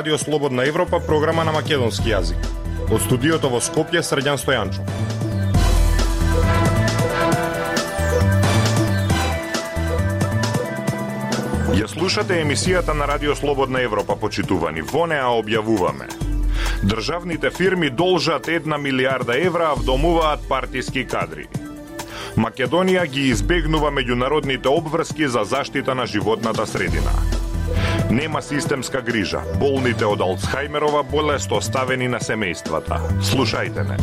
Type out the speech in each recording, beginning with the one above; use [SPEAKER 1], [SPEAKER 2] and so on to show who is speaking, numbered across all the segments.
[SPEAKER 1] Радио Слободна Европа, програма на македонски јазик. Од студиото во Скопје, Срđан Стојанчо. Ја слушате емисијата на Радио Слободна Европа, почитувани. Во неа објавуваме. Државните фирми должат една милиарда евра, а вдомуваат партиски кадри. Македонија ги избегнува меѓународните обврски за заштита на животната средина. Нема системска грижа. Болните од Алцхаймерова болест оставени на семејствата. Слушајте не.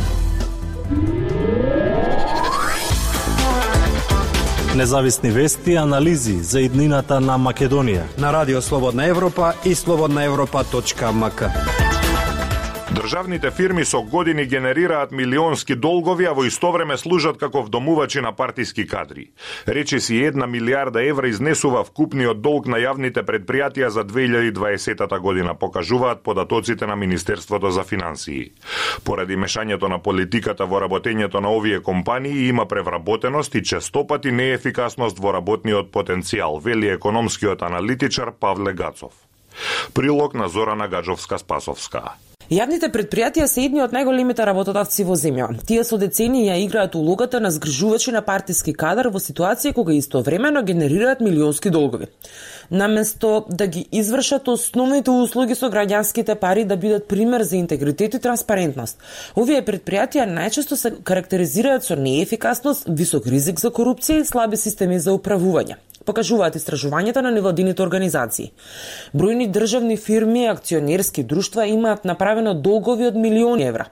[SPEAKER 2] Независни вести и анализи за иднината на Македонија
[SPEAKER 3] на Радио Слободна Европа и слободнаевропа.мк.
[SPEAKER 1] Државните фирми со години генерираат милионски долгови, а во исто време служат како вдомувачи на партиски кадри. Рече си една милиарда евра изнесува вкупниот долг на јавните предпријатија за 2020 година, покажуваат податоците на Министерството за финансии. Поради мешањето на политиката во работењето на овие компании има превработеност и честопати неефикасност во работниот потенцијал, вели економскиот аналитичар Павле Гацов. Прилог на Зорана Гаджовска-Спасовска.
[SPEAKER 4] Јавните предпријатија се едни од најголемите работодавци во земја. Тие со децени ја играат улогата на згржувачи на партиски кадар во ситуација кога истовремено генерираат милионски долгови. Наместо да ги извршат основните услуги со граѓанските пари да бидат пример за интегритет и транспарентност. Овие предпријатија најчесто се карактеризираат со неефикасност, висок ризик за корупција и слаби системи за управување покажуваат истражувањата на невладините организации. Бројни државни фирми и акционерски друштва имаат направено долгови од милиони евра.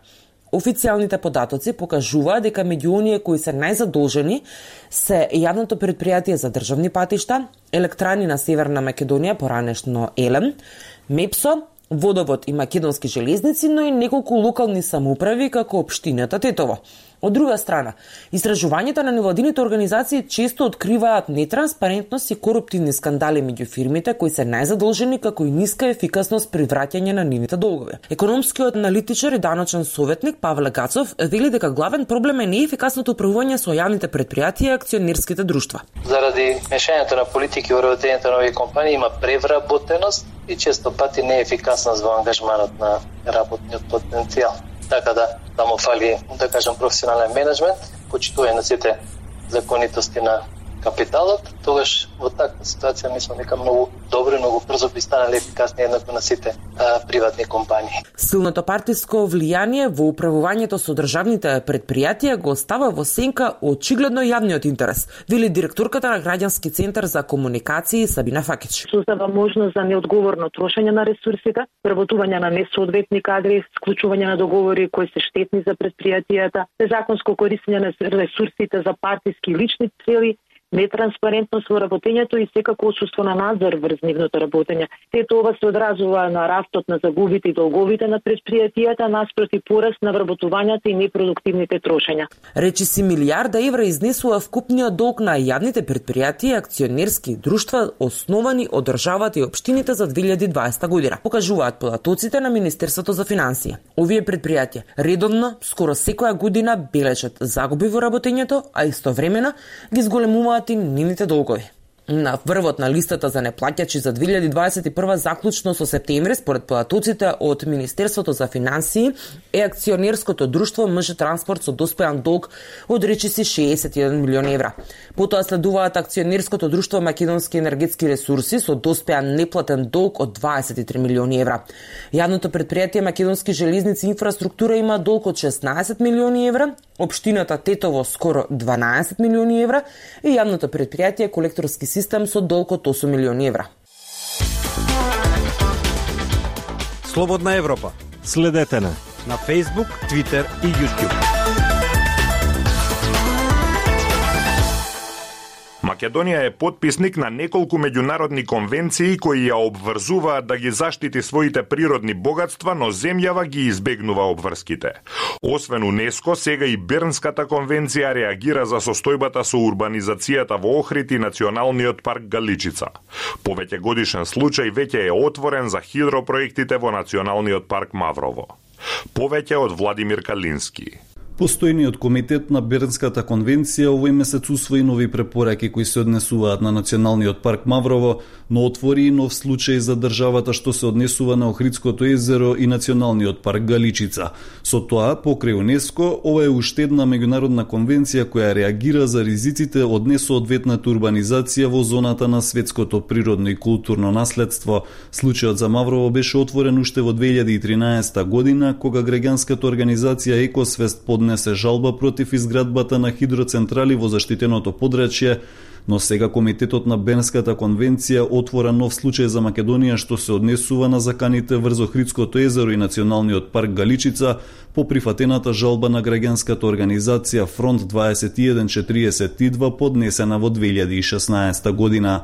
[SPEAKER 4] Официјалните податоци покажуваат дека меѓу оние кои се најзадолжени се јавното предпријатие за државни патишта, електрани на Северна Македонија, поранешно Елем, МЕПСО, Водовод и Македонски железници, но и неколку локални самоуправи како општината Тетово. Од друга страна, истражувањата на невладините организации често откриваат нетранспарентност и коруптивни скандали меѓу фирмите кои се најзадолжени како и ниска ефикасност при враќање на нивните долгови. Економскиот аналитичар и даночен советник Павле Гацов вели дека главен проблем е неефикасното управување со јавните предпријатија и акционерските друштва.
[SPEAKER 5] Заради мешањето на политики во работењето на овие компании има превработеност и често пати неефикасност во ангажманот на работниот потенцијал. Така да, да му фали, да кажам, професионален менеджмент, почитување на сите законитости на капиталот, тогаш во таква ситуација мислам дека многу добро и многу брзо би станале ефикасни еднакво на сите а, приватни компании.
[SPEAKER 4] Силното партиско влијание во управувањето со државните предпријатија го остава во сенка очигледно јавниот интерес, вели директорката на граѓански центар за комуникации Сабина Факич.
[SPEAKER 6] Создава можност за неодговорно трошење на ресурсите, преработување на несоодветни кадри, склучување на договори кои се штетни за предпријатијата, незаконско користење на ресурсите за партиски лични цели нетранспарентност во работењето и секако отсутство на надзор врз нивното работење. Сето ова се одразува на растот на загубите и долговите на предпријатијата наспроти пораст на вработувањата и непродуктивните трошења.
[SPEAKER 4] Речи си милиарда евра изнесува вкупниот долг на јавните предпријатија и акционерски друштва основани од државата и општините за 2020 година. Покажуваат податоците на Министерството за финансии. Овие предпријатија редовно, скоро секоја година бележат загуби во работењето, а истовремено ги зголемуваат платим нивните долгови. На врвот на листата за неплаќачи за 2021 заклучно со септември според податоците од Министерството за финансии е акционерското друштво МЖ Транспорт со доспеан долг од речиси 61 милион евра. Потоа следуваат акционерското друштво Македонски енергетски ресурси со доспеан неплатен долг од 23 милиони евра. Јавното предпријатие Македонски железници инфраструктура има долг од 16 милиони евра, општината Тетово скоро 12 милиони евра и јавното предпријатие колекторски систем со долг од 8 милиони евра.
[SPEAKER 3] Слободна Европа.
[SPEAKER 2] Следете на
[SPEAKER 3] на Facebook, Twitter и YouTube.
[SPEAKER 1] Македонија е подписник на неколку меѓународни конвенции кои ја обврзуваат да ги заштити своите природни богатства, но земјава ги избегнува обврските. Освен УНЕСКО, сега и Бернската конвенција реагира за состојбата со урбанизацијата во Охрид и Националниот парк Галичица. Повеќе годишен случај веќе е отворен за хидропроектите во Националниот парк Маврово. Повеќе од Владимир Калински.
[SPEAKER 7] Постојниот комитет на Бернската конвенција овој месец усвои нови препораки кои се однесуваат на Националниот парк Маврово, но отвори и нов случај за државата што се однесува на Охридското езеро и Националниот парк Галичица. Со тоа, покрај УНЕСКО, ова е уште една меѓународна конвенција која реагира за ризиците од несоодветната урбанизација во зоната на светското природно и културно наследство. Случајот за Маврово беше отворен уште во 2013 година, кога граѓанската организација Екосвест под поднесе жалба против изградбата на хидроцентрали во заштитеното подрачје, но сега Комитетот на Бенската конвенција отвора нов случај за Македонија што се однесува на заканите врз Охридското езеро и Националниот парк Галичица по прифатената жалба на граѓанската организација Фронт 2142 поднесена во 2016 година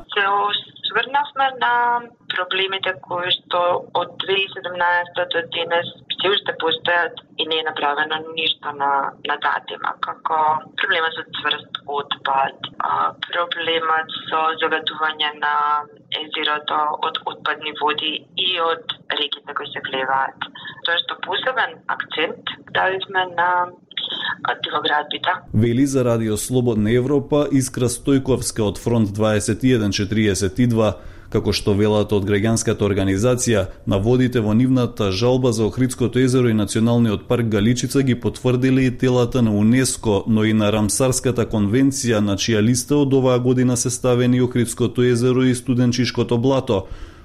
[SPEAKER 8] сврнавме на проблемите кои што од 2017 до денес се уште постојат и не е направено ништо на, на датима, како проблемот со цврст отпад, проблемот со загадување на езерото од отпадни води и од реките кои се влеваат. Тоа што посебен акцент давивме на градбите.
[SPEAKER 7] Вели за Радио Слободна Европа Искра Стојковска од Фронт 2142 Како што велат од граѓанската организација, наводите во нивната жалба за Охридското езеро и Националниот парк Галичица ги потврдили и телата на УНЕСКО, но и на Рамсарската конвенција на чија листа од оваа година се ставени Охридското езеро и Студенчишкото блато,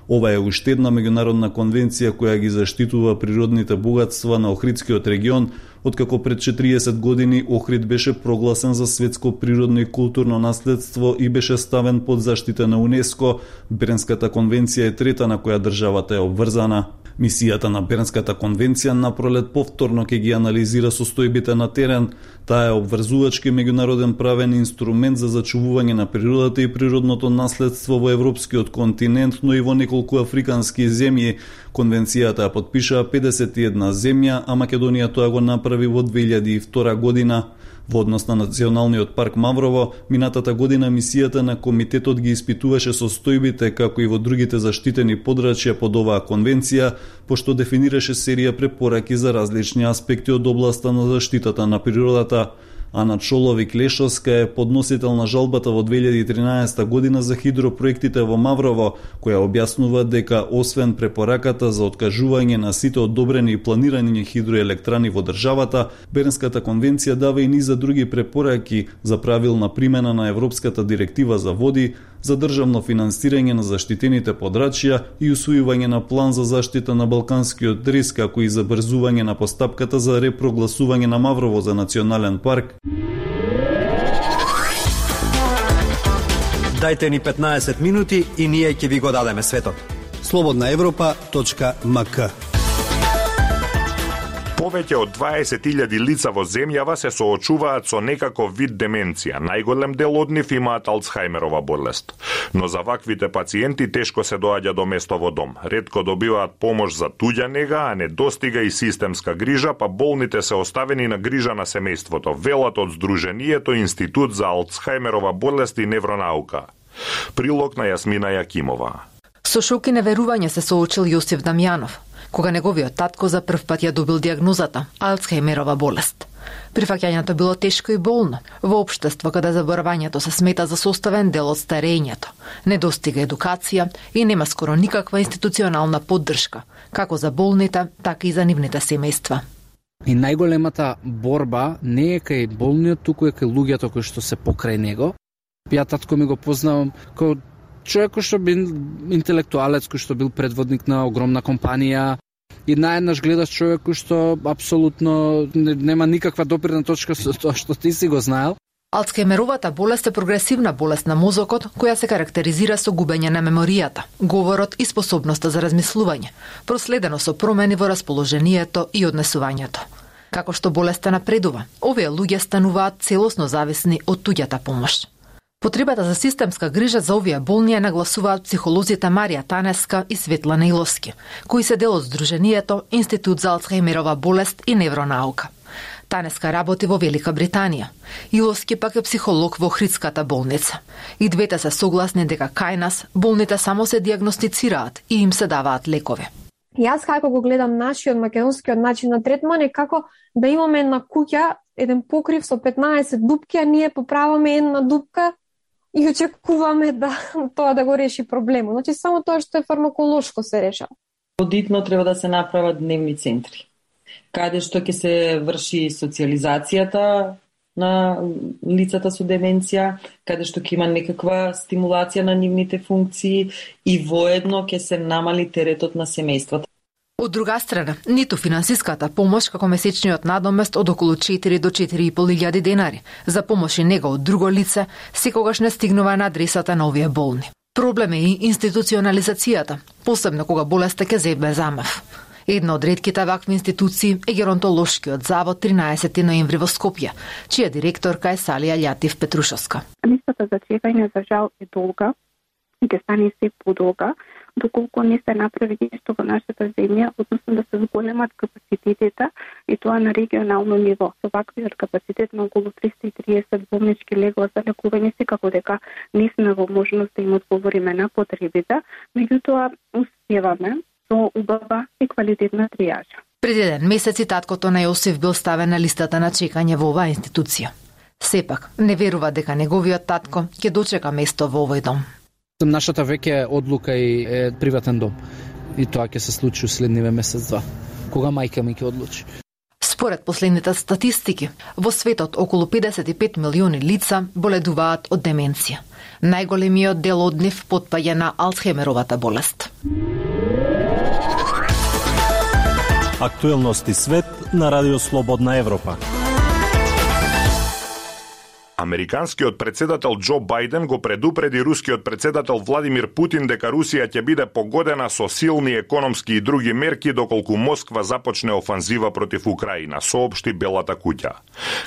[SPEAKER 7] Ова е уште една меѓународна конвенција која ги заштитува природните богатства на Охридскиот регион, откако пред 40 години Охрид беше прогласен за светско природно и културно наследство и беше ставен под заштита на УНЕСКО, Бернската конвенција е трета на која државата е обврзана. Мисијата на Бернската конвенција на пролет повторно ќе ги анализира состојбите на терен. Таа е обврзувачки меѓународен правен инструмент за зачувување на природата и природното наследство во европскиот континент, но и во неколку африкански земји. Конвенцијата ја подпишаа 51 земја, а Македонија тоа го направи во 2002 година. Во однос на Националниот парк Маврово, минатата година мисијата на комитетот ги испитуваше состојбите како и во другите заштитени подрачја под оваа конвенција, пошто дефинираше серија препораки за различни аспекти од областа на заштитата на природата. Ана Чолови Клешовска е подносител на жалбата во 2013 година за хидропроектите во Маврово, која објаснува дека освен препораката за откажување на сите одобрени и планирани хидроелектрани во државата, Бернската конвенција дава и низа други препораки за правилна примена на Европската директива за води, за државно финансирање на заштитените подрачја и усвојување на план за заштита на Балканскиот рис, како и забрзување на постапката за репрогласување на Маврово за национален парк.
[SPEAKER 3] Дайте ни 15 минути и ние ќе ви го дадеме светот. Слободна Европа.мк
[SPEAKER 1] Повеќе од 20.000 лица во земјава се соочуваат со некаков вид деменција. Најголем дел од нив имаат Алцхаймерова болест. Но за ваквите пациенти тешко се доаѓа до место во дом. Редко добиваат помош за туѓа нега, а не достига и системска грижа, па болните се оставени на грижа на семејството. Велат од Сдруженијето Институт за Алцхаймерова болест и невронаука. Прилог на Јасмина Јакимова.
[SPEAKER 9] Со шок и неверување се соочил Јосиф Дамјанов, кога неговиот татко за прв пат ја добил диагнозата Алцхеймерова болест. Прифаќањето било тешко и болно во општество каде заборавањето се смета за составен дел од старењето. Недостига едукација и нема скоро никаква институционална поддршка, како за болните, така и за нивните семејства.
[SPEAKER 10] И најголемата борба не е кај болниот, туку е кај луѓето кои што се покрај него. Ја татко ми го познавам како човек кој што бил интелектуалец, кој што бил предводник на огромна компанија, и наеднаш гледаш човек кој што апсолутно нема никаква допирна точка со тоа што ти си го знаел.
[SPEAKER 9] Алцхеймеровата болест е прогресивна болест на мозокот која се карактеризира со губење на меморијата, говорот и способноста за размислување, проследено со промени во расположението и однесувањето. Како што болеста напредува, овие луѓе стануваат целосно зависни од туѓата помош. Потребата за системска грижа за овие болни ја нагласуваат психолозите Марија Танеска и Светлана Илоски, кои се дел од Сдруженијето Институт за Алцхеймерова болест и невронаука. Танеска работи во Велика Британија. Илоски пак е психолог во Хридската болница. И двете се согласни дека кај нас болните само се диагностицираат и им се даваат лекови.
[SPEAKER 11] Јас како го гледам нашиот македонскиот начин на третман е како да имаме една куќа, еден покрив со 15 дупки, а ние поправаме една дупка и очекуваме да тоа да го реши проблемот. Значи само тоа што е фармаколошко се решава.
[SPEAKER 12] Одитно треба да се направат дневни центри каде што ќе се врши социализацијата на лицата со деменција, каде што ќе има некаква стимулација на нивните функции и воедно ќе се намали теретот на семејствата.
[SPEAKER 9] Од друга страна, ниту финансиската помош како месечниот надомест од околу 4 до 4.500 денари за помош и нега од друго лице секогаш не стигнува на адресата на овие болни. Проблем е и институционализацијата, посебно кога болеста ќе зебе замав. Една од редките вакви институции е Геронтолошкиот завод 13 ноември во Скопје, чија директорка е Салија Лјатив Петрушовска.
[SPEAKER 13] Листата за чекање за жал е долга и ќе стане се подолга, доколку не се направи нешто во нашата земја, односно да се зголемат капацитетите и тоа на регионално ниво. Со ваквиот капацитет на околу 330 болнички легла за лекување секако дека не сме во можност да им одговориме на потребите, меѓутоа успеваме со убава и квалитетна тријажа.
[SPEAKER 9] Преди ден месеци таткото на Јосиф бил ставен на листата на чекање во оваа институција. Сепак, не верува дека неговиот татко ќе дочека место во овој дом.
[SPEAKER 10] Нашата веќе одлука и е приватен дом. И тоа ќе се случи следниве месец-два, кога мајка ми ќе одлучи.
[SPEAKER 9] Според последните статистики, во светот околу 55 милиони лица боледуваат од деменција. Најголемиот дел од нив потпаѓа на Алцхемеровата болест.
[SPEAKER 2] Актуелности свет на Радио Слободна Европа.
[SPEAKER 1] Американскиот председател Џо Бајден го предупреди рускиот председател Владимир Путин дека Русија ќе биде погодена со силни економски и други мерки доколку Москва започне офанзива против Украина, соопшти Белата куќа.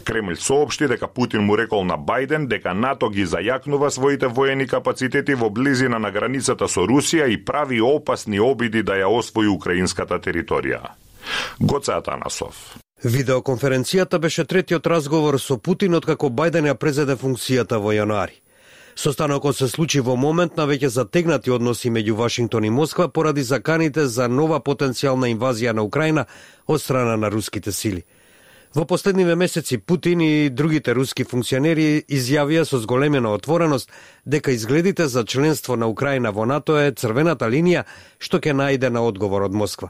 [SPEAKER 1] Кремљ соопшти дека Путин му рекол на Бајден дека НАТО ги зајакнува своите воени капацитети во близина на границата со Русија и прави опасни обиди да ја освои украинската територија. Гоце Атанасов.
[SPEAKER 3] Видеоконференцијата беше третиот разговор со Путин откако Бајден ја презеде функцијата во јануари. Состанокот се случи во момент на веќе затегнати односи меѓу Вашингтон и Москва поради заканите за нова потенцијална инвазија на Украина од страна на руските сили. Во последниве месеци Путин и другите руски функционери изјавија со зголемена отвореност дека изгледите за членство на Украина во НАТО е црвената линија што ќе најде на одговор од Москва.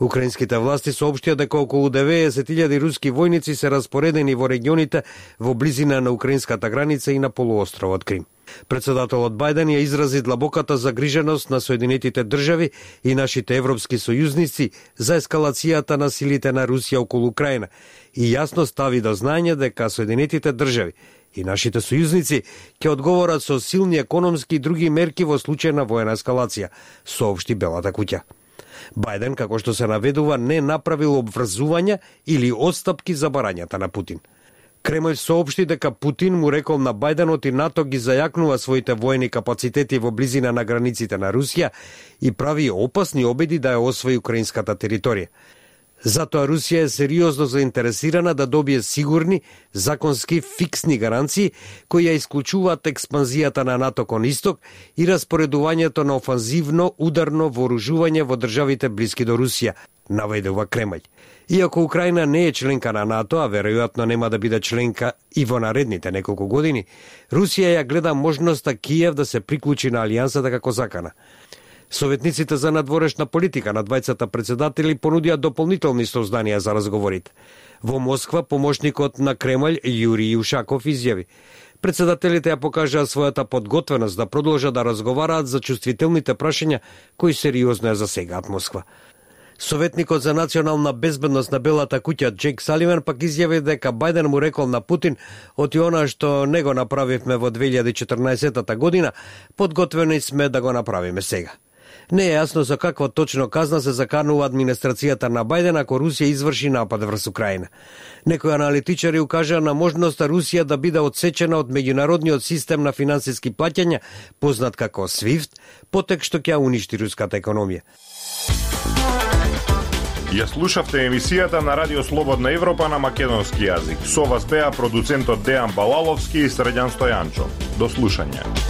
[SPEAKER 3] Украинските власти соопштија дека околу 90.000 руски војници се распоредени во регионите во близина на украинската граница и на полуостровот Крим. Председателот Бајден ја изрази длабоката загриженост на Соединетите држави и нашите европски сојузници за ескалацијата на силите на Русија околу Украина и јасно стави до знање дека Соединетите држави и нашите сојузници ќе одговорат со силни економски и други мерки во случај на воена ескалација, соопшти Белата куќа. Бајден, како што се наведува, не направил обврзување или отстапки за барањата на Путин. Кремљ соопшти дека Путин му рекол на Бајденот и НАТО ги зајакнува своите воени капацитети во близина на границите на Русија и прави опасни обиди да ја освои украинската територија. Затоа Русија е сериозно заинтересирана да добие сигурни, законски, фиксни гаранции кои ја исклучуваат експанзијата на НАТО кон исток и распоредувањето на офанзивно ударно вооружување во државите блиски до Русија, наведува Кремљ. Иако Украина не е членка на НАТО, а веројатно нема да биде членка и во наредните неколку години, Русија ја гледа можноста Киев да се приклучи на алијансата како закана. Советниците за надворешна политика на двајцата председатели понудија дополнителни созданија за разговорите. Во Москва помошникот на Кремљ Јури Јушаков изјави Председателите ја покажаа својата подготвеност да продолжат да разговараат за чувствителните прашања кои сериозно ја засегаат Москва. Советникот за национална безбедност на Белата куќа Джек Саливан пак изјави дека Бајден му рекол на Путин оти она што не го направивме во 2014 година, подготвени сме да го направиме сега. Не е јасно за каква точно казна се заканува администрацијата на Бајден ако Русија изврши напад врз Украина. Некои аналитичари укажаа на можноста Русија да биде одсечена од меѓународниот систем на финансиски плаќања, познат како SWIFT, потек што ќе уништи руската економија.
[SPEAKER 1] Ја слушавте емисијата на Радио Слободна Европа на македонски јазик. Со вас беа продуцентот Дејан Балаловски и Средјан Стојанчо. До слушање.